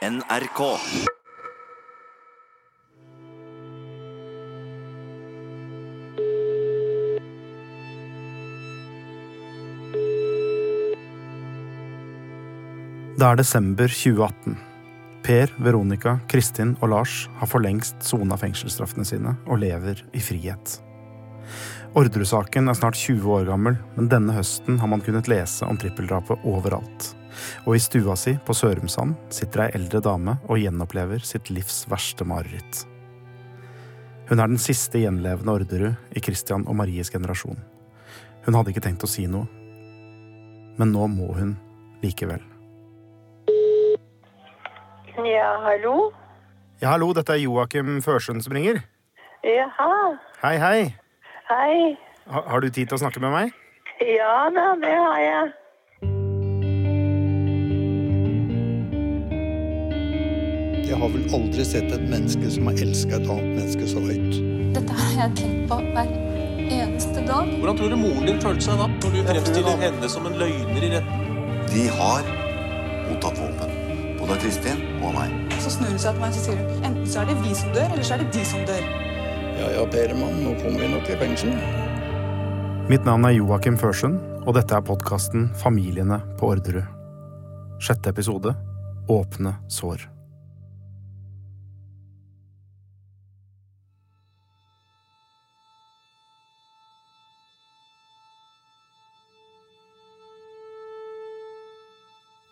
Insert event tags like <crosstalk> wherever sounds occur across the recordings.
NRK. Det er desember 2018. Per, Veronica, Kristin og Lars har for lengst sona fengselsstraffene sine og lever i frihet. Orderud-saken er snart 20 år gammel, men denne høsten har man kunnet lese om trippeldrapet overalt. Og i stua si på Sørumsand sitter ei eldre dame og gjenopplever sitt livs verste mareritt. Hun er den siste gjenlevende Orderud i Christian og Maries generasjon. Hun hadde ikke tenkt å si noe, men nå må hun likevel. Ja, hallo? Ja, hallo, dette er Joakim Førsund som ringer. Jaha. Hei, hei. Hei. Ha, har du tid til å snakke med meg? Ja da, det har jeg. Jeg har vel aldri sett et menneske som har elska et annet menneske så høyt. Dette har jeg tenkt på hver eneste dag. Hvordan tror du moren din følte seg da, når du fremstiller henne som en løgner i retten? De har mottatt våpen. Både av Kristin og av meg. Så snur hun seg til meg og sier hun, enten så er det vi som dør, eller så er det de som dør. Ja ja, Peremann, nå kommer vi nok i fengsel. Mitt navn er Joakim Førsund, og dette er podkasten Familiene på Orderud. Sjette episode Åpne sår.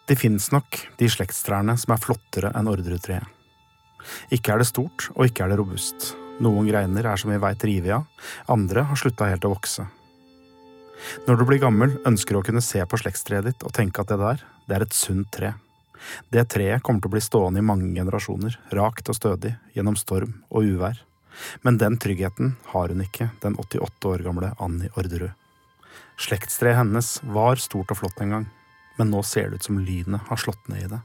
Det fins nok de slektstrærne som er flottere enn Orderud-treet. Ikke er det stort, og ikke er det robust. Noen greiner er som vi veit rive av, andre har slutta helt å vokse. Når du blir gammel, ønsker du å kunne se på slektstreet ditt og tenke at det der, det er et sunt tre. Det treet kommer til å bli stående i mange generasjoner, rakt og stødig, gjennom storm og uvær. Men den tryggheten har hun ikke, den 88 år gamle Annie Orderud. Slektstreet hennes var stort og flott en gang, men nå ser det ut som lynet har slått ned i det.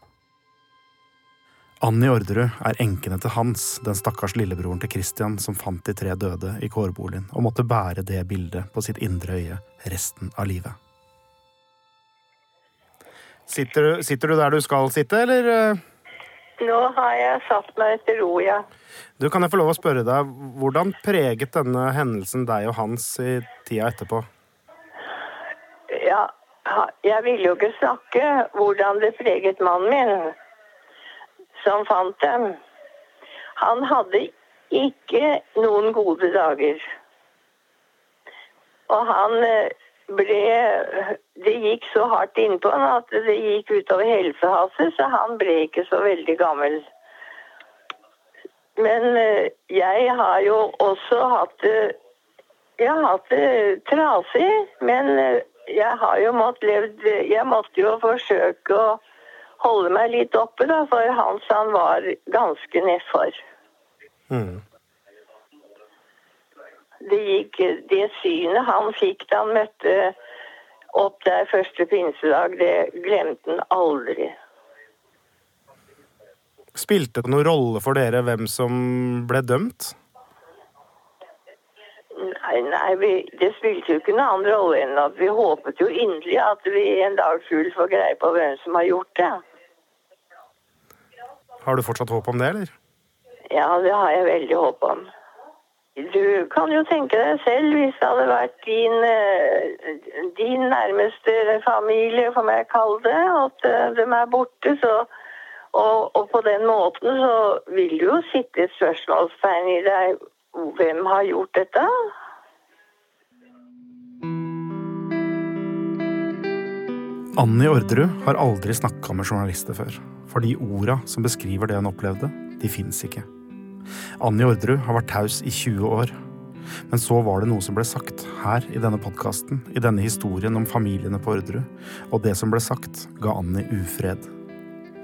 Annie Orderud er enkene til Hans, den stakkars lillebroren til Christian som fant de tre døde i kårboligen og måtte bære det bildet på sitt indre øye resten av livet. Sitter du, sitter du der du skal sitte, eller? eh? Nå har jeg satt meg til ro, ja. Du, Kan jeg få lov å spørre deg, hvordan preget denne hendelsen deg og Hans i tida etterpå? Ja, jeg ville jo ikke snakke hvordan det preget mannen min, som fant dem. Han hadde ikke noen gode dager. Og han eh, ble Det gikk så hardt innpå han at det gikk utover helsa hans, så han ble ikke så veldig gammel. Men eh, jeg har jo også hatt det Jeg har hatt det trasig, men eh, jeg har jo måttet levd Jeg måtte jo forsøke å holde meg litt oppe, da, for Hans han var ganske nedfor. Mm. Det gikk Det synet han fikk da han møtte opp der første pinsedag, det glemte han aldri. Spilte det noen rolle for dere hvem som ble dømt? Nei, nei, vi, det spilte jo ikke noen annen rolle enn at vi håpet jo inderlig at vi en dag skulle få greie på hvem som har gjort det. Har du fortsatt håp om det, eller? Ja, det har jeg veldig håp om. Du kan jo tenke deg selv hvis det hadde vært din, eh, din nærmeste familie, får jeg kalle det, at eh, de er borte, så og, og på den måten så vil det jo sitte et spørsmålstegn i deg. Hvem har gjort dette? Annie Orderud har aldri snakka med journalister før, for de orda som beskriver det hun opplevde, de fins ikke. Annie Orderud har vært taus i 20 år. Men så var det noe som ble sagt her i denne podkasten, i denne historien om familiene på Orderud, og det som ble sagt, ga Annie ufred.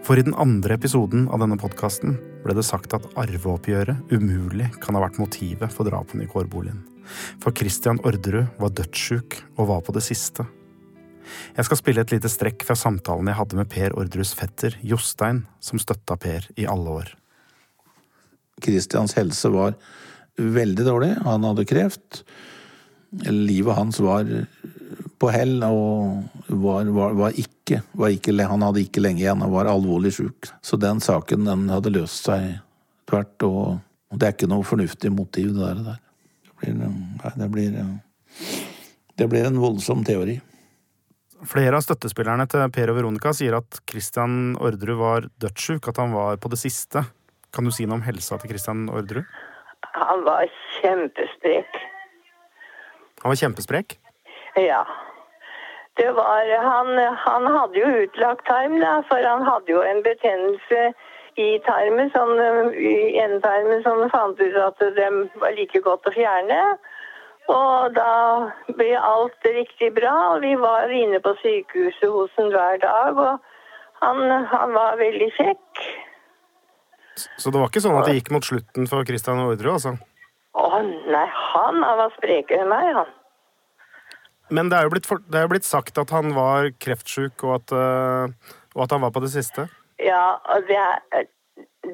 For i den andre episoden av denne podkasten ble det sagt at arveoppgjøret umulig kan ha vært motivet for drapene i kårboligen. For Christian Orderud var dødssjuk og var på det siste. Jeg skal spille et lite strekk fra samtalen jeg hadde med Per Ordrus-Fetter, Jostein, som støtta Per i alle år. Christians helse var veldig dårlig. Han hadde kreft. Livet hans var på hell og var, var, var ikke. Var ikke. Han hadde ikke lenge igjen og var alvorlig sjuk. Så den saken den hadde løst seg tvert, og det er ikke noe fornuftig motiv, det der. Det blir, nei, det blir, det blir en voldsom teori. Flere av støttespillerne til Per og Veronica sier at Christian Orderud var dødssjuk, at han var på det siste. Kan du si noe om helsa til Christian Orderud? Han var kjempesprek. Han var kjempesprek? Ja. Det var Han, han hadde jo utlagt tarm, da, for han hadde jo en betennelse i tarmen, sånn, i endetarmen, som fant ut at det var like godt å fjerne. Og da ble alt riktig bra, og vi var inne på sykehuset hos ham hver dag. Og han, han var veldig kjekk. Så det var ikke sånn at det gikk mot slutten for Christian Ordre, altså? Å nei, han var sprekere enn meg, han. Men det er jo blitt, det er jo blitt sagt at han var kreftsjuk, og at, uh, og at han var på det siste? Ja, og det, er,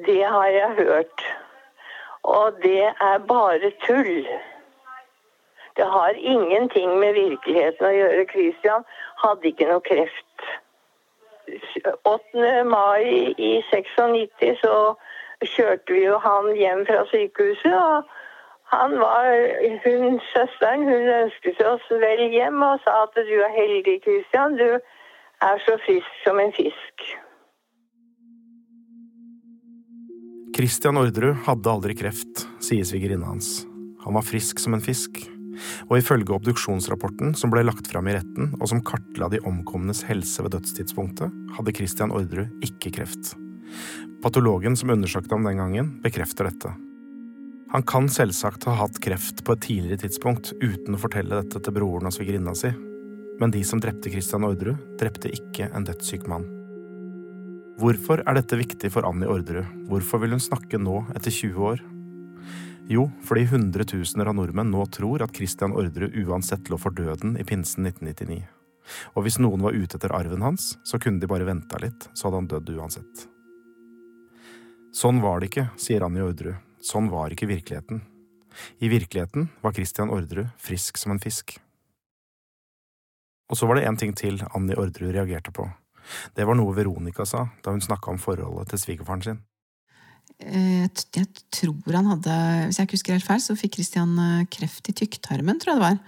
det har jeg hørt. Og det er bare tull. Det har ingenting med virkeligheten å gjøre. Christian hadde ikke noe kreft. 8. mai i 96 så kjørte vi jo han hjem fra sykehuset. og han var, hun, Søsteren hun ønsket oss vel hjem og sa at du er heldig, Christian. Du er så frisk som en fisk. Christian Orderud hadde aldri kreft, sier svigerinna hans. Han var frisk som en fisk. Og ifølge obduksjonsrapporten som ble lagt fram i retten, og som kartla de omkomnes helse ved dødstidspunktet, hadde Christian Orderud ikke kreft. Patologen som undersøkte ham den gangen, bekrefter dette. Han kan selvsagt ha hatt kreft på et tidligere tidspunkt uten å fortelle dette til broren og svigerinna si, men de som drepte Christian Orderud, drepte ikke en dødssyk mann. Hvorfor er dette viktig for Annie Orderud, hvorfor vil hun snakke nå etter 20 år? Jo, fordi hundretusener av nordmenn nå tror at Christian Orderud uansett lå for døden i pinsen 1999. Og hvis noen var ute etter arven hans, så kunne de bare venta litt, så hadde han dødd uansett. Sånn var det ikke, sier Annie Orderud. Sånn var ikke virkeligheten. I virkeligheten var Christian Orderud frisk som en fisk. Og så var det en ting til Annie Orderud reagerte på. Det var noe Veronica sa da hun snakka om forholdet til svigerfaren sin. Eh, jeg tror han hadde Hvis jeg ikke husker helt feil, så fikk Christian eh, kreft i tykktarmen, tror jeg det var.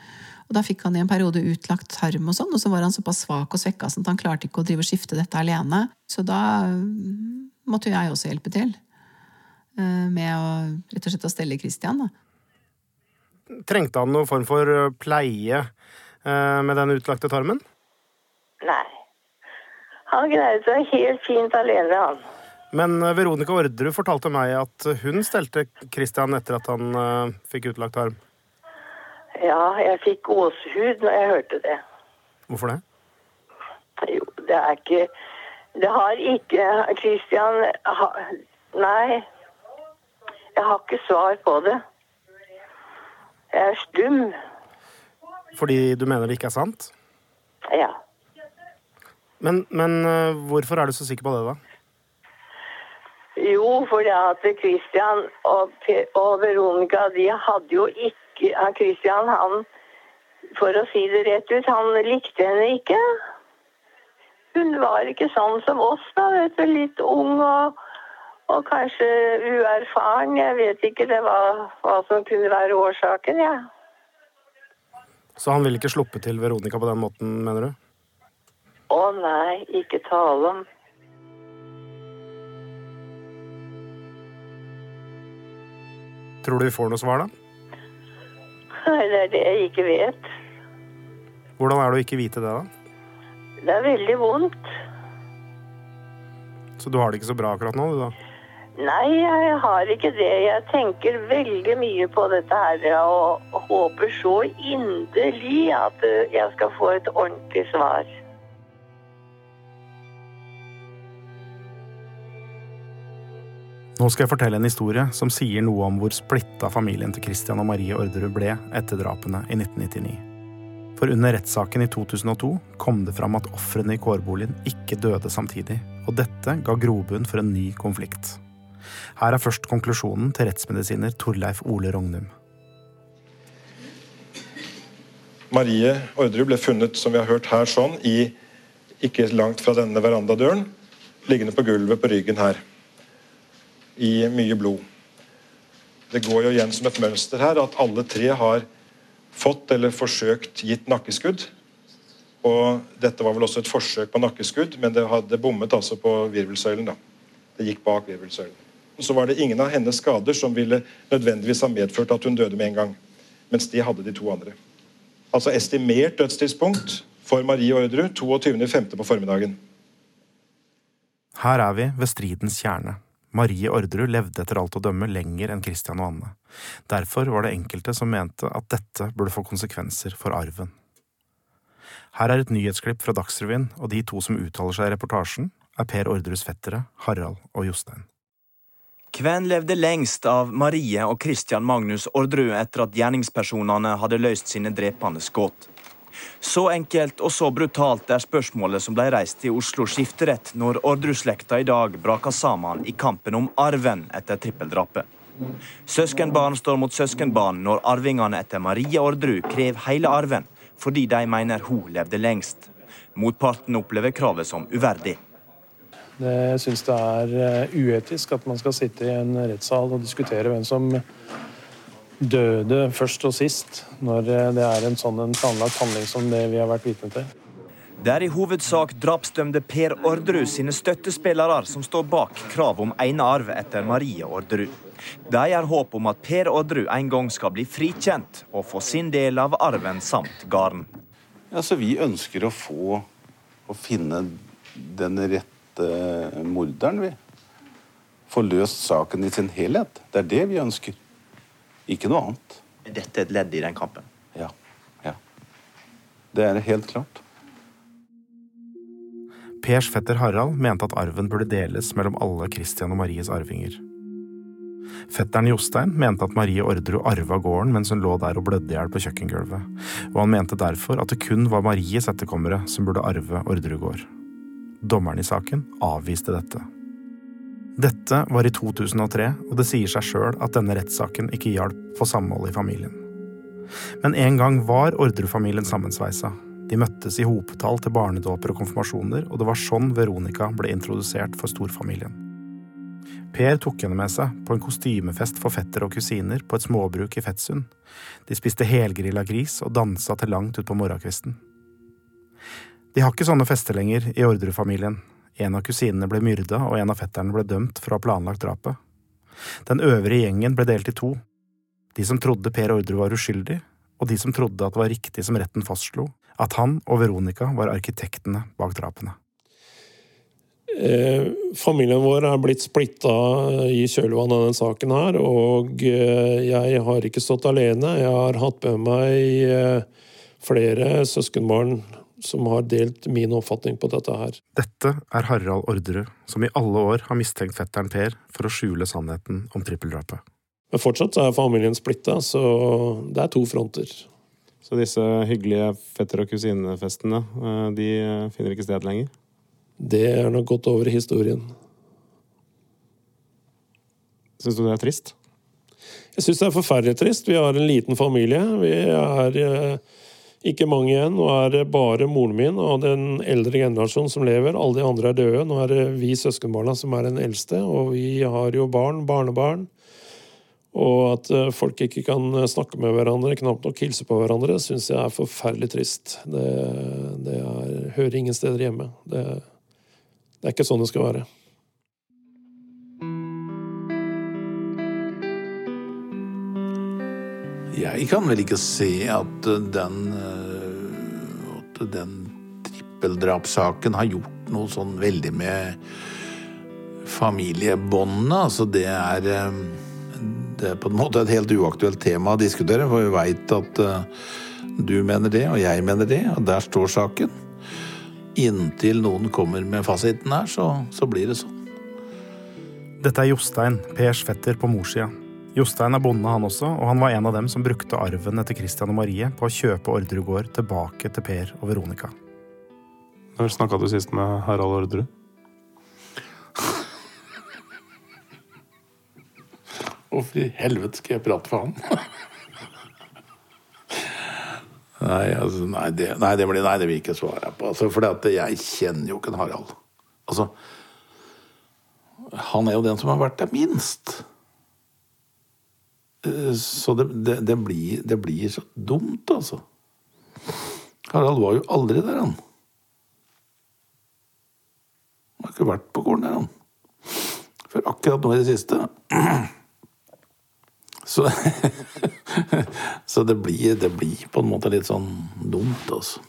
Og da fikk han i en periode utlagt tarm og sånn, og så var han såpass svak og svekka sånn at han klarte ikke å drive og skifte dette alene. Så da mm, måtte jo jeg også hjelpe til. Eh, med å rett og slett å stelle Christian. Da. Trengte han noen form for pleie eh, med den utlagte tarmen? Nei. Han greide seg helt fint alene, han. Men Veronica Orderud fortalte meg at hun stelte Christian etter at han uh, fikk utlagt arm. Ja, jeg fikk gåsehud når jeg hørte det. Hvorfor det? Jo, det er ikke Det har ikke Christian ha, Nei, jeg har ikke svar på det. Jeg er stum. Fordi du mener det ikke er sant? Ja. Men, men uh, hvorfor er du så sikker på det, da? Jo, fordi at Christian og, og Veronica de hadde jo ikke Christian, han For å si det rett ut, han likte henne ikke. Hun var ikke sånn som oss, da, vet du. Litt ung og og kanskje uerfaren. Jeg vet ikke det var, hva som kunne være årsaken, jeg. Ja. Så han ville ikke sluppe til Veronica på den måten, mener du? Å nei, ikke tale om. Tror du vi får noe svar, da? Nei, det er det jeg ikke vet. Hvordan er det å ikke vite det, da? Det er veldig vondt. Så du har det ikke så bra akkurat nå, du da? Nei, jeg har ikke det. Jeg tenker veldig mye på dette her og håper så inderlig at eh, jeg skal få et ordentlig svar. Nå skal jeg fortelle en historie som sier noe om hvor splitta familien til Christian og Marie Orderud ble etter drapene i 1999. For under rettssaken i 2002 kom det fram at ofrene i kårboligen ikke døde samtidig, og dette ga grobunn for en ny konflikt. Her er først konklusjonen til rettsmedisiner Torleif Ole Rognum. Marie Orderud ble funnet som vi har hørt her sånn, i ikke langt fra denne verandadøren, liggende på gulvet på ryggen her, i mye blod. Det går jo igjen som et mønster her at alle tre har fått eller forsøkt gitt nakkeskudd. Og dette var vel også et forsøk på nakkeskudd, men det hadde bommet altså på virvelsøylen. da. Det gikk bak virvelsøylen. Så var det ingen av hennes skader som ville nødvendigvis ha medført at hun døde med en gang. Mens de hadde de to andre. Altså estimert dødstidspunkt for Marie Orderud 22.5. på formiddagen. Her er vi ved stridens kjerne. Marie Orderud levde etter alt å dømme lenger enn Christian og Anne. Derfor var det enkelte som mente at dette burde få konsekvenser for arven. Her er et nyhetsklipp fra Dagsrevyen, og de to som uttaler seg i reportasjen, er Per Orderuds fettere, Harald og Jostein. Hvem levde lengst av Marie og Christian Magnus Orderud etter at gjerningspersonene hadde løst sine drepende skudd? Så enkelt og så brutalt er spørsmålet som ble reist i Oslo skifterett når Orderud-slekta i dag braka sammen i kampen om arven etter trippeldrapet. Søskenbarn står mot søskenbarn når arvingene etter Maria Orderud krever hele arven, fordi de mener hun levde lengst. Motparten opplever kravet som uverdig. Jeg syns det er eh, uetisk at man skal sitte i en rettssal og diskutere hvem som døde først og sist, når eh, det er en sånn en planlagt handling som det vi har vært vitne til. Det er i hovedsak drapsdømte Per Orderud sine støttespillere som står bak krav om enearv etter Marie Orderud. De har håp om at Per Orderud en gang skal bli frikjent og få sin del av arven samt gården. Ja, vi ønsker å få å finne den rette morderen, vi. Få løst saken i sin helhet. Det er det vi ønsker. Ikke noe annet. Er dette et ledd i den kampen? Ja. ja. Det er helt klart. Pers fetter Harald mente at arven burde deles mellom alle Christian og Maries arvinger. Fetteren Jostein mente at Marie Orderud arva gården mens hun lå der og blødde i hjel på kjøkkengulvet, og han mente derfor at det kun var Maries etterkommere som burde arve Orderud gård. Dommeren i saken avviste dette. Dette var i 2003, og det sier seg sjøl at denne rettssaken ikke hjalp for samholdet i familien. Men en gang var Orderud-familien sammensveisa. De møttes i hopetall til barnedåper og konfirmasjoner, og det var sånn Veronica ble introdusert for storfamilien. Per tok henne med seg på en kostymefest for fettere og kusiner på et småbruk i Fettsund. De spiste helgrilla gris og dansa til langt utpå morgenkvisten. De har ikke sånne fester lenger i Orderud-familien. En av kusinene ble myrda, og en av fetterne ble dømt for å ha planlagt drapet. Den øvrige gjengen ble delt i to. De som trodde Per Ordre var uskyldig, og de som trodde at det var riktig som retten fastslo, at han og Veronica var arkitektene bak drapene. Eh, familien vår er blitt splitta i kjølvannet av denne saken her, og eh, jeg har ikke stått alene. Jeg har hatt med meg eh, flere søskenbarn som har delt min oppfatning på dette her. Dette er Harald Orderud, som i alle år har mistenkt fetteren Per for å skjule sannheten om trippeldrapet. Men fortsatt er familien splitta, så det er to fronter. Så disse hyggelige fetter- og kusinefestene, de finner ikke sted lenger? Det er nok gått over i historien. Syns du det er trist? Jeg syns det er forferdelig trist. Vi har en liten familie. Vi er eh, ikke mange igjen. Nå er det bare moren min og den eldre generasjonen som lever. Alle de andre er døde. Nå er det vi søskenbarna som er den eldste, og vi har jo barn, barnebarn. Og at eh, folk ikke kan snakke med hverandre, knapt nok hilse på hverandre, syns jeg er forferdelig trist. Det, det er, hører ingen steder hjemme. Det, det er ikke sånn det skal være. Jeg kan vel ikke se at den, at den trippeldrapssaken har gjort noe sånn veldig med familiebåndene. Altså det er det er på en måte et helt uaktuelt tema å diskutere, for vi veit at du mener det, og jeg mener det, og der står saken. Inntil noen kommer med fasiten her, så, så blir det sånn. Dette er Jostein, Pers fetter på morssida. Jostein er bonde, han også, og han var en av dem som brukte arven etter Christian og Marie på å kjøpe Orderud gård tilbake til Per og Veronica. Når snakka du sist med Harald Orderud? <laughs> Hvorfor i helvete skal jeg prate for han? <laughs> Nei, altså, nei, det, nei, det, blir, nei, det vil jeg ikke svare på. Altså, for jeg kjenner jo ikke en Harald. Altså, han er jo den som har vært der minst. Så det, det, det, blir, det blir så dumt, altså. Harald var jo aldri der, han. Han har ikke vært på gården han. For akkurat nå i det siste <clears throat> Så, <laughs> så det, blir, det blir på en måte litt sånn dumt, altså.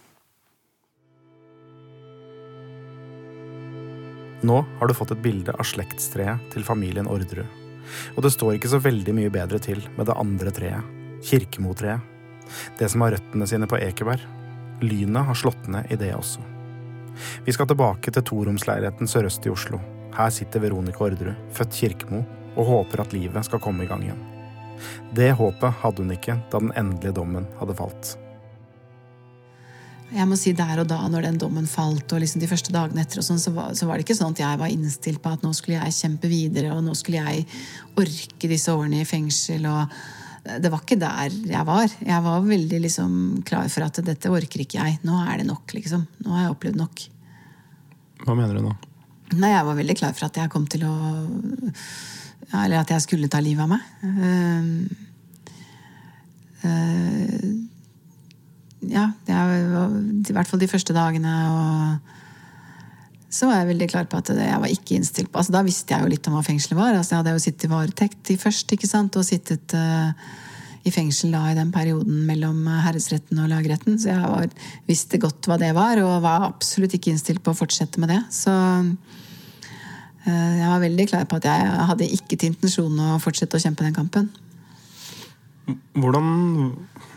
Nå har du fått et bilde av slektstreet til familien Orderud. Og det står ikke så veldig mye bedre til med det andre treet, Kirkemotreet. Det som har røttene sine på Ekeberg. Lynet har slått ned i det også. Vi skal tilbake til toromsleiligheten sørøst i Oslo. Her sitter Veronica Orderud, født Kirkemo, og håper at livet skal komme i gang igjen. Det håpet hadde hun ikke da den endelige dommen hadde falt. Jeg må si Der og da, når den dommen falt, og liksom de første dagene etter, og sånn, så, var, så var det ikke sånn at jeg var innstilt på at nå skulle jeg kjempe videre, og nå skulle jeg orke disse årene i fengsel. og Det var ikke der jeg var. Jeg var veldig liksom klar for at dette orker ikke jeg. Nå er det nok, liksom. Nå har jeg opplevd nok. Hva mener du nå? Nei, Jeg var veldig klar for at jeg kom til å Eller at jeg skulle ta livet av meg. Uh, uh, ja, det var i hvert fall de første dagene. Og så var jeg veldig klar på at jeg var ikke innstilt på altså, Da visste jeg jo litt om hva fengselet var. Altså, jeg hadde jo sittet i varetekt først, ikke sant, og sittet uh, i fengsel da i den perioden mellom herresretten og lagretten. Så jeg var, visste godt hva det var, og var absolutt ikke innstilt på å fortsette med det. Så uh, jeg var veldig klar på at jeg hadde ikke til intensjon å fortsette å kjempe den kampen. Hvordan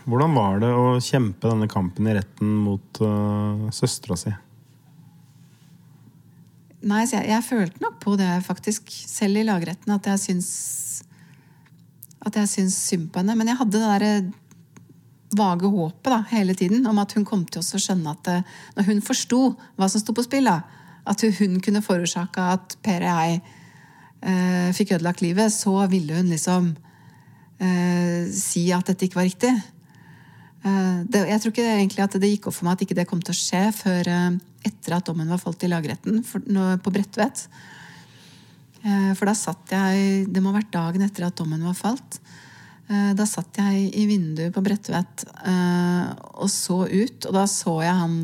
hvordan var det å kjempe denne kampen i retten mot uh, søstera si? Nei, jeg, jeg, følte nok på det, faktisk, selv i lagretten, at jeg syns At jeg syns synd på henne. Men jeg hadde det derre vage håpet da, hele tiden om at hun kom til å skjønne at eh, når hun forsto hva som sto på spill, da, at hun kunne forårsake at Per og jeg eh, fikk ødelagt livet, så ville hun liksom eh, si at dette ikke var riktig. Eh, det, jeg tror ikke egentlig at det gikk opp for meg at ikke det kom til å skje før eh, etter at dommen var falt i lagretten for, på Bredtvet. Eh, for da satt jeg Det må ha vært dagen etter at dommen var falt. Da satt jeg i vinduet på Bredtvet og så ut, og da så jeg han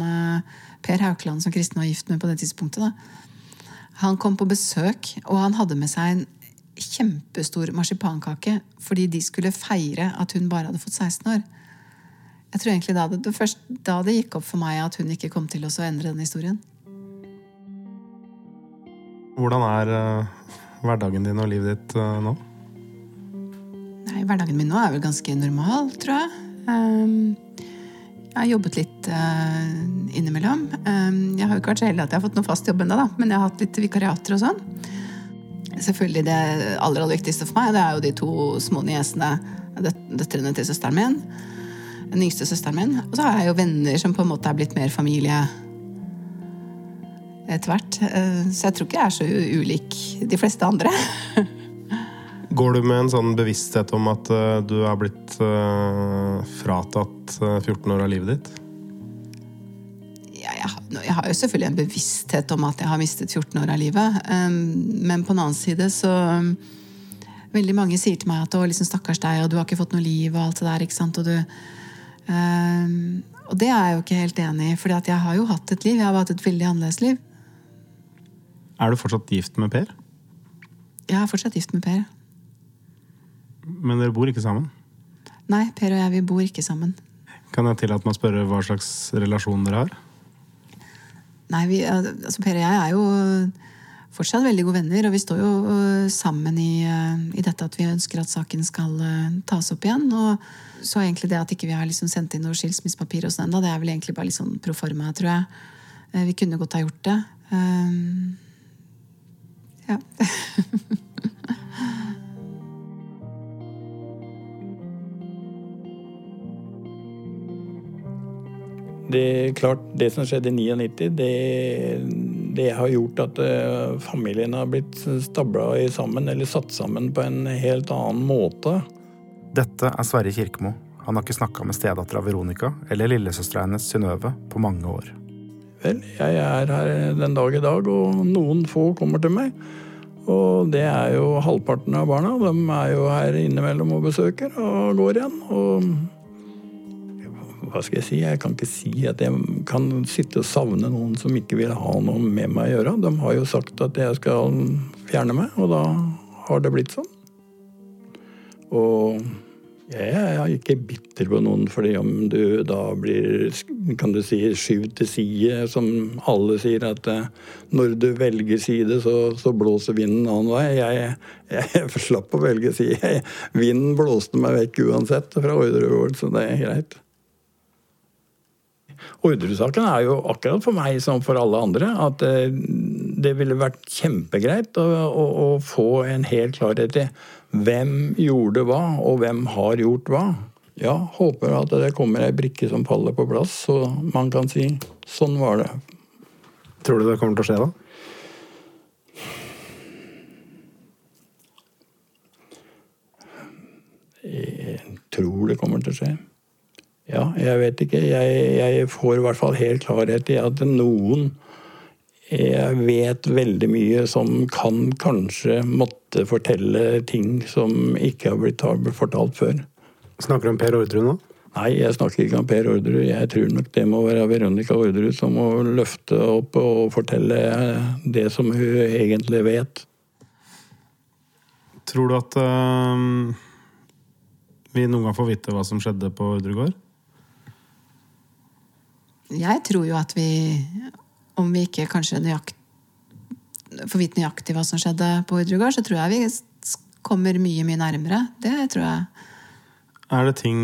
Per Haukeland, som Kristin var gift med på det tidspunktet. Da. Han kom på besøk, og han hadde med seg en kjempestor marsipankake fordi de skulle feire at hun bare hadde fått 16 år. Jeg tror egentlig da det, det først, da det gikk opp for meg at hun ikke kom til å endre den historien. Hvordan er uh, hverdagen din og livet ditt uh, nå? Nei, Hverdagen min nå er vel ganske normal, tror jeg. Um, jeg har jobbet litt uh, innimellom. Um, jeg har jo ikke vært så heldig at jeg har fått noe fast jobb ennå, men jeg har hatt litt vikariater og sånn. Selvfølgelig Det aller, aller viktigste for meg det er jo de to små niesene, døtrene til søsteren min den yngste søsteren min. Og så har jeg jo venner som på en måte er blitt mer familie etter hvert. Eh, så jeg tror ikke jeg er så ulik de fleste andre. <laughs> Går du med en sånn bevissthet om at eh, du har blitt uh, fratatt 14 år av livet ditt? Ja, jeg, har, jeg, har, jo selvfølgelig en bevissthet om at jeg har mistet 14 år av livet. Men på den annen side så Veldig mange sier til meg at 'å, liksom, stakkars deg, og du har ikke fått noe liv', og alt det der. ikke sant? Og du, Um, og det er jeg jo ikke helt enig i, for jeg har jo hatt et liv. Jeg har hatt et veldig annerledes liv. Er du fortsatt gift med Per? Jeg er fortsatt gift med Per. Men dere bor ikke sammen? Nei, Per og jeg vi bor ikke sammen. Kan jeg tillate meg å spørre hva slags relasjon dere har? Nei, vi, altså Per og jeg er jo fortsatt veldig gode venner, og vi står jo øh, sammen i, øh, i dette at vi ønsker at saken skal øh, tas opp igjen. og så egentlig det at ikke vi har liksom sendt inn noe skilsmissepapir hos den ennå, det er vel egentlig bare litt sånn proforma, tror jeg. Vi kunne godt ha gjort det. Um, ja. <laughs> det er klart, det som skjedde i 99, det, det har gjort at uh, familien har blitt stabla sammen, eller satt sammen på en helt annen måte. Dette er Sverre Kirkemo. Han har ikke snakka med stedattera Veronica eller lillesøstera hennes Synnøve på mange år. Vel, jeg er her den dag i dag, og noen få kommer til meg. Og det er jo halvparten av barna. De er jo her innimellom og besøker og går igjen. Og hva skal jeg si? Jeg kan ikke si at jeg kan sitte og savne noen som ikke vil ha noe med meg å gjøre. De har jo sagt at jeg skal fjerne meg, og da har det blitt sånn. Og jeg er ikke bitter på noen fordi om du da blir, kan du si, skyvd til side, som alle sier, at eh, når du velger side, så, så blåser vinden en annen vei. Jeg, jeg <laughs> slapp å velge side. Vinden blåste meg vekk uansett fra Orderud, så det er greit. Orderud-saken er jo akkurat for meg som for alle andre at eh, det ville vært kjempegreit å, å, å få en hel klarhet i hvem gjorde hva, og hvem har gjort hva. Ja, håper at det kommer ei brikke som faller på plass, så man kan si sånn var det. Tror du det kommer til å skje, da? Jeg tror det kommer til å skje. Ja, jeg vet ikke. Jeg, jeg får i hvert fall helt klarhet i at noen jeg vet veldig mye som kan kanskje måtte fortelle ting som ikke har blitt fortalt før. Snakker du om Per Orderud nå? Nei, jeg snakker ikke om Per Orderud. Jeg tror nok det må være Veronica Orderud som må løfte opp og fortelle det som hun egentlig vet. Tror du at uh, vi noen gang får vite hva som skjedde på Ordregård? gård? Jeg tror jo at vi, om vi ikke kanskje nøyakt, får vite nøyaktig hva som skjedde på Udrugard, så tror jeg vi kommer mye, mye nærmere. Det tror jeg. Er det ting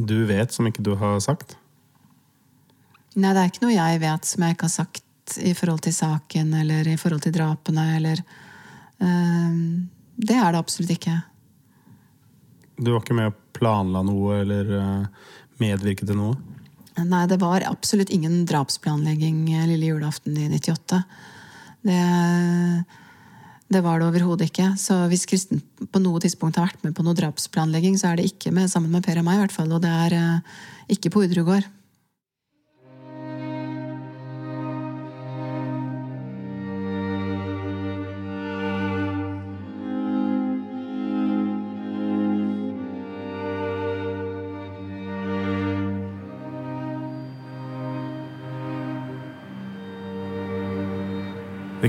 du vet som ikke du har sagt? Nei, det er ikke noe jeg vet som jeg ikke har sagt i forhold til saken eller i forhold til drapene eller uh, Det er det absolutt ikke. Du var ikke med og planla noe eller medvirke medvirket til noe? Nei, det var absolutt ingen drapsplanlegging lille julaften i 98. Det, det var det overhodet ikke. Så hvis Kristen på noe tidspunkt har vært med på noe drapsplanlegging, så er det ikke med, sammen med Per og meg, i hvert fall. Og det er uh, ikke på Udrud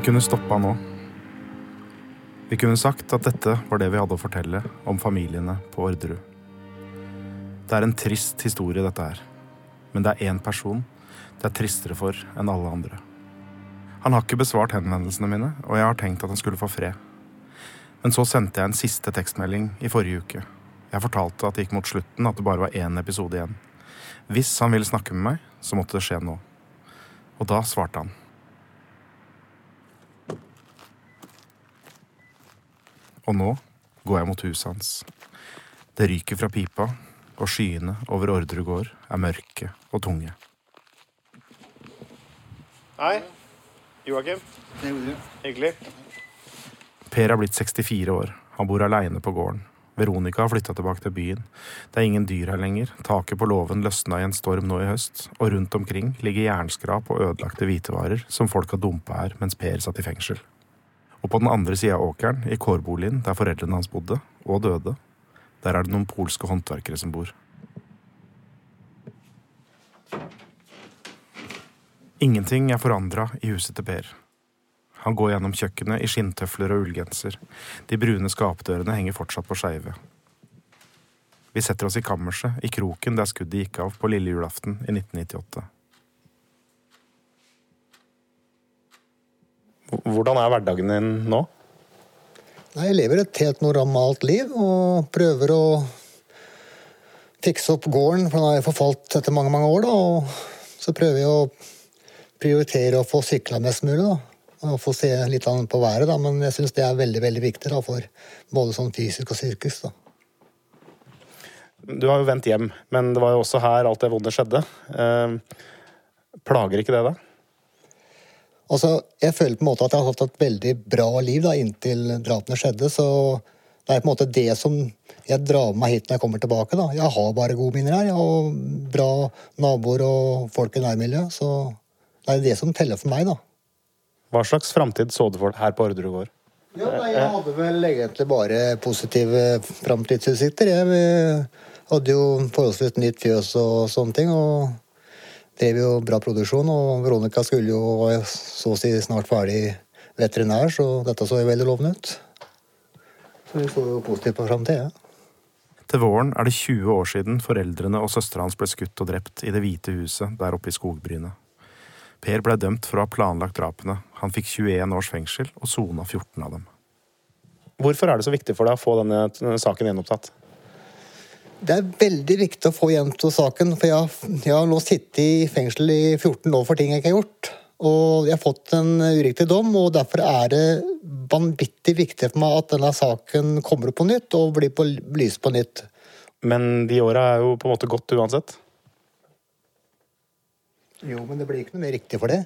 Vi kunne stoppa nå. Vi kunne sagt at dette var det vi hadde å fortelle om familiene på Orderud. Det er en trist historie, dette her. Men det er én person det er tristere for enn alle andre. Han har ikke besvart henvendelsene mine, og jeg har tenkt at han skulle få fred. Men så sendte jeg en siste tekstmelding i forrige uke. Jeg fortalte at det gikk mot slutten, at det bare var én episode igjen. Hvis han ville snakke med meg, så måtte det skje nå. Og da svarte han. Og nå går jeg mot huset hans. Det ryker fra pipa, og skyene over Orderud gård er mørke og tunge. Hei. Joakim. Hyggelig. Per er blitt 64 år. Han bor aleine på gården. Veronica har flytta tilbake til byen. Det er ingen dyr her lenger. Taket på låven løsna i en storm nå i høst, og rundt omkring ligger jernskrap og ødelagte hvitevarer som folk har dumpa her mens Per satt i fengsel. Og på den andre sida av åkeren, i kårboligen der foreldrene hans bodde, og døde, der er det noen polske håndverkere som bor. Ingenting er forandra i huset til Per. Han går gjennom kjøkkenet i skinntøfler og ullgenser. De brune skapdørene henger fortsatt på skeive. Vi setter oss i kammerset, i kroken der skuddet gikk av på lille julaften i 1998. Hvordan er hverdagen din nå? Nei, Jeg lever et helt normalt liv og prøver å fikse opp gården, for den har forfalt etter mange mange år. da, og Så prøver jeg å prioritere å få sykla mest mulig. da, og Få se litt på været, da, men jeg syns det er veldig veldig viktig da, for både sånn fysisk og psykisk. da. Du har jo vendt hjem, men det var jo også her alt det vonde skjedde. Eh, plager ikke det deg? Altså, jeg føler på en måte at jeg har hatt et veldig bra liv da, inntil drapene skjedde. Så Det er på en måte det som jeg drar med meg hit når jeg kommer tilbake. da. Jeg har bare gode minner her. og bra naboer og folk i nærmiljøet. Så det er det som teller for meg, da. Hva slags framtid så du for deg her på Orderud gård? Ja, nei, Jeg hadde vel egentlig bare positive framtidsutsikter. Jeg hadde jo forholdsvis nytt fjøs og sånne ting. og drev jo bra produksjon. Og Veronica skulle jo være så å si snart ferdig veterinær, så dette så jo veldig lovende ut. Så vi så jo positivt på framtida. Til våren er det 20 år siden foreldrene og søstera hans ble skutt og drept i Det hvite huset der oppe i skogbrynet. Per ble dømt for å ha planlagt drapene. Han fikk 21 års fengsel og sona 14 av dem. Hvorfor er det så viktig for deg å få denne, denne saken gjenopptatt? Det er veldig viktig å få gjenopptatt saken, for jeg, jeg har nå sittet i fengsel i 14 år for ting jeg ikke har gjort. Og jeg har fått en uriktig dom, og derfor er det vanvittig viktig for meg at denne saken kommer opp på nytt og blir belyst på nytt. Men de åra er jo på en måte gått uansett? Jo, men det blir ikke noe mer riktig for det.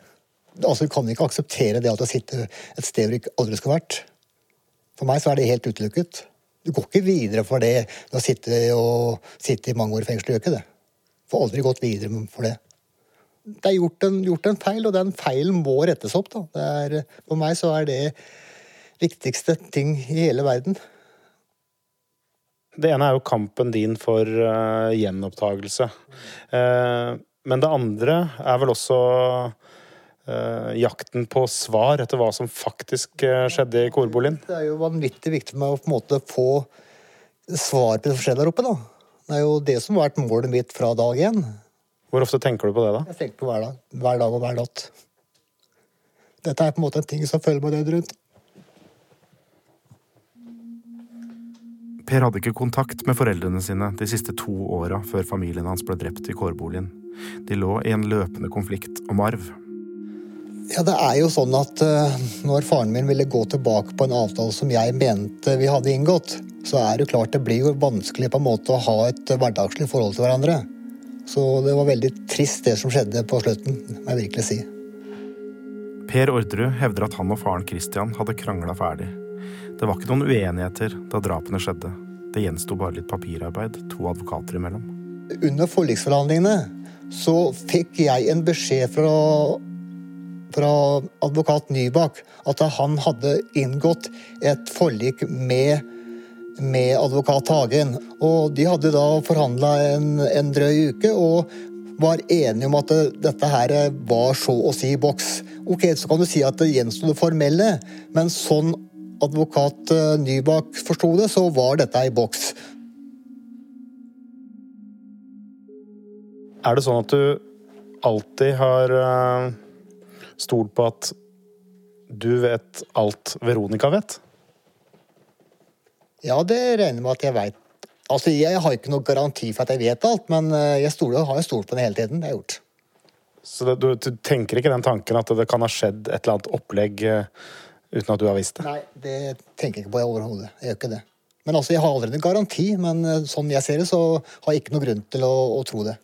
Altså, Du kan ikke akseptere det at du sitter et sted hvor du aldri skulle vært. For meg så er det helt utelukket. Du går ikke videre for det du har sittet, og, sittet i mange år i fengsel. Gjør ikke det. Får aldri gått videre for det. Det er gjort en, gjort en feil, og den feilen må rettes opp. Er, for meg så er det viktigste ting i hele verden. Det ene er jo kampen din for uh, gjenopptagelse. Uh, men det andre er vel også jakten på svar etter hva som faktisk uh, skjedde i korboligen. Det er jo vanvittig viktig for meg å på en måte få svar på det som skjedde der oppe. da. Det er jo det som har vært målet mitt fra dag én. Hvor ofte tenker du på det, da? Jeg tenker på hver dag. Hver dag og hver natt. Dette er på en måte en ting som følger meg døgnet rundt. Per hadde ikke kontakt med foreldrene sine de siste to åra før familien hans ble drept i kårboligen. De lå i en løpende konflikt om arv. Ja, det er jo sånn at uh, når faren min ville gå tilbake på en avtale som jeg mente vi hadde inngått, så er det klart det blir jo vanskelig på en måte å ha et hverdagslig forhold til hverandre. Så det var veldig trist det som skjedde på slutten, må jeg virkelig si. Per Orderud hevder at han og faren Christian hadde krangla ferdig. Det var ikke noen uenigheter da drapene skjedde. Det gjensto bare litt papirarbeid to advokater imellom. Under forliksforhandlingene så fikk jeg en beskjed fra, fra advokat Nybakk at han hadde inngått et forlik med, med advokat Hagen. Og de hadde da forhandla en, en drøy uke og var enige om at dette her var så å si boks. Ok, Så kan du si at det gjensto det formelle, men sånn advokat eh, Nybakk forsto det, så var dette ei boks. Er det sånn at du alltid har eh, stolt på at du vet alt Veronica vet? Ja, det regner med at jeg veit. Altså, jeg har ikke noen garanti for at jeg vet alt, men eh, jeg stoler, har jo stolt på det hele tiden. Det har jeg gjort. Så det, du, du, tenker ikke den tanken at det kan ha skjedd et eller annet opplegg uten at du har visst det? Nei, det tenker jeg ikke på overhodet. Jeg gjør ikke det. Men altså, Jeg har allerede en garanti, men eh, sånn jeg ser det, så har jeg ikke noen grunn til å, å tro det.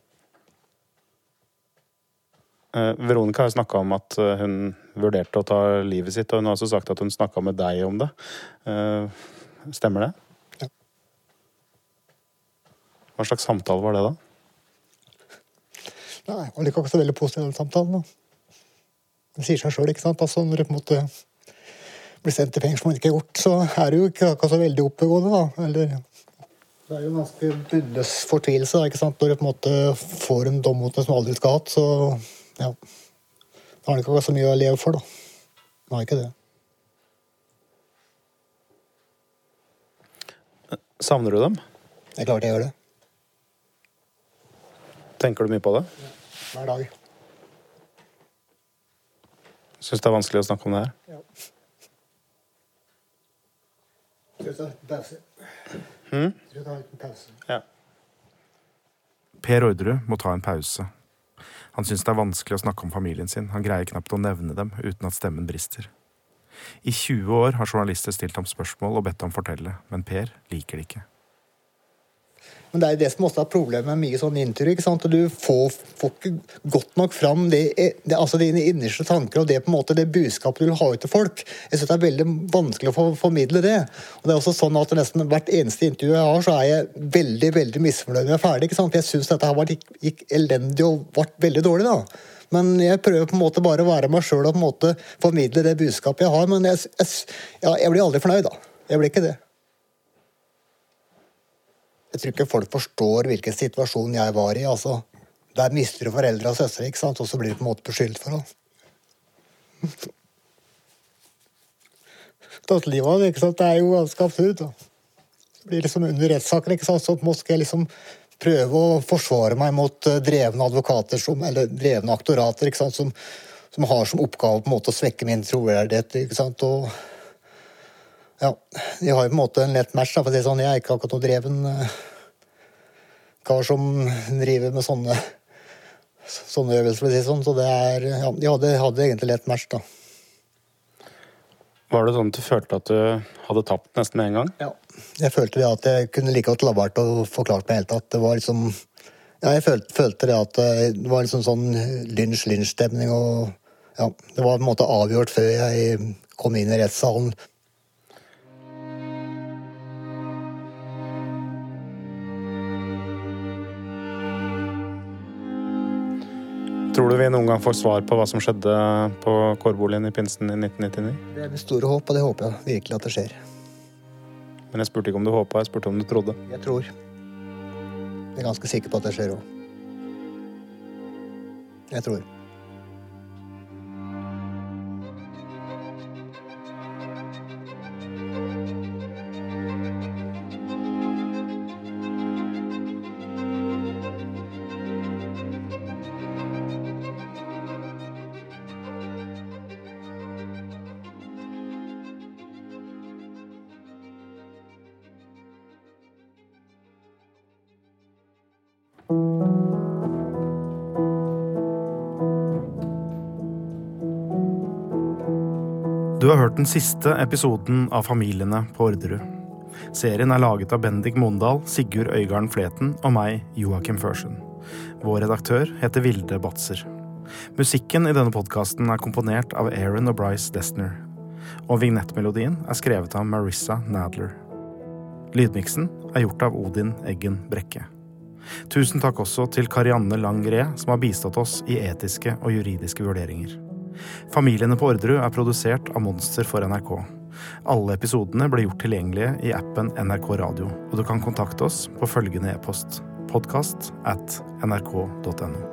Eh, Veronica har snakka om at eh, hun vurderte å ta livet sitt, og hun har også sagt at hun snakka med deg om det. Eh, stemmer det? Ja. Hva slags samtale var det, da? Nei, det var ikke så veldig positiv, den samtalen. da. Det sier seg sjøl, ikke sant. Altså, når du på en måte blir sendt til fengsel man ikke har gjort, så er det jo ikke akkurat så veldig oppegående, da. Eller, det er jo en ganske bunnløs fortvilelse da, ikke sant? når du på en måte får en dom mot deg som aldri skal ha hatt. Så ja, da har du ikke så mye å leve for, da. Han har ikke det. Savner du dem? Det er klart jeg gjør det. Tenker du mye på det? Hver dag. Syns det er vanskelig å snakke om det her? Ja. Skal vi ta en pause? Hmm? Skal vi ta en pause? Ja. Per Orderud må ta en pause. Han syns det er vanskelig å snakke om familien sin. Han greier knapt å nevne dem uten at stemmen brister. I 20 år har journalister stilt ham spørsmål og bedt ham fortelle, men Per liker det ikke. Men det er det som også er problemet med mye sånn intervju. ikke sant? Du får, får ikke godt nok fram det, det, altså dine innerste tanker og det på en måte det budskapet du vil ha ut til folk. Jeg synes Det er veldig vanskelig å få, formidle det. Og det er også sånn at Nesten hvert eneste intervju jeg har, så er jeg veldig veldig misfornøyd når jeg er ferdig. ikke sant? Jeg syns dette her gikk, gikk elendig og ble veldig dårlig. da. Men jeg prøver på en måte bare å være meg sjøl og på en måte formidle det budskapet jeg har. Men jeg, jeg, ja, jeg blir aldri fornøyd, da. Jeg blir ikke det. Jeg tror ikke folk forstår hvilken situasjon jeg var i. altså. Der mister du foreldre og søstre, ikke sant? og så blir du på en måte beskyldt for det. <laughs> Livet, ikke sant? Det er jo ganske absurd. da. Det blir liksom Under rettssaken ikke sant? så skal jeg liksom prøve å forsvare meg mot eh, drevne advokater som, eller drevne aktorater ikke sant? Som, som har som oppgave på en måte å svekke min troverdighet. ikke sant? Og ja, de har jo på en måte en lett match. Da, for å si sånn. Jeg er ikke akkurat noe dreven uh, kar som driver med sånne, sånne øvelser, for å si sånn. Så det er, ja, de hadde, hadde egentlig lett match, da. Var det sånn at du følte at du hadde tapt nesten med en gang? Ja. Jeg følte det at jeg kunne like godt la være å forklare meg helt at det var liksom Ja, jeg følte, følte det at det var liksom sånn lynsj-lynsj-stemning og Ja, det var på en måte avgjort før jeg kom inn i rettssalen. Tror du vi noen gang får svar på hva som skjedde på kårboligen i pinsen i 1999? Det er med store håp, og det håper jeg virkelig at det skjer. Men jeg spurte ikke om du håpa, jeg spurte om du trodde. Jeg tror. Jeg er ganske sikker på at det skjer òg. Jeg tror. Hørt den siste episoden av Familiene på Orderud. Serien er laget av Bendik Mondal, Sigurd Øygarden Fleten og meg, Joakim Førsund. Vår redaktør heter Vilde Batzer. Musikken i denne podkasten er komponert av Aaron og Bryce Destner. Og vignettmelodien er skrevet av Marissa Nadler. Lydmiksen er gjort av Odin Eggen Brekke. Tusen takk også til Karianne Langré, som har bistått oss i etiske og juridiske vurderinger. Familiene på Orderud er produsert av Monster for NRK. Alle episodene blir gjort tilgjengelige i appen NRK Radio, og du kan kontakte oss på følgende e-post podkast at nrk.no.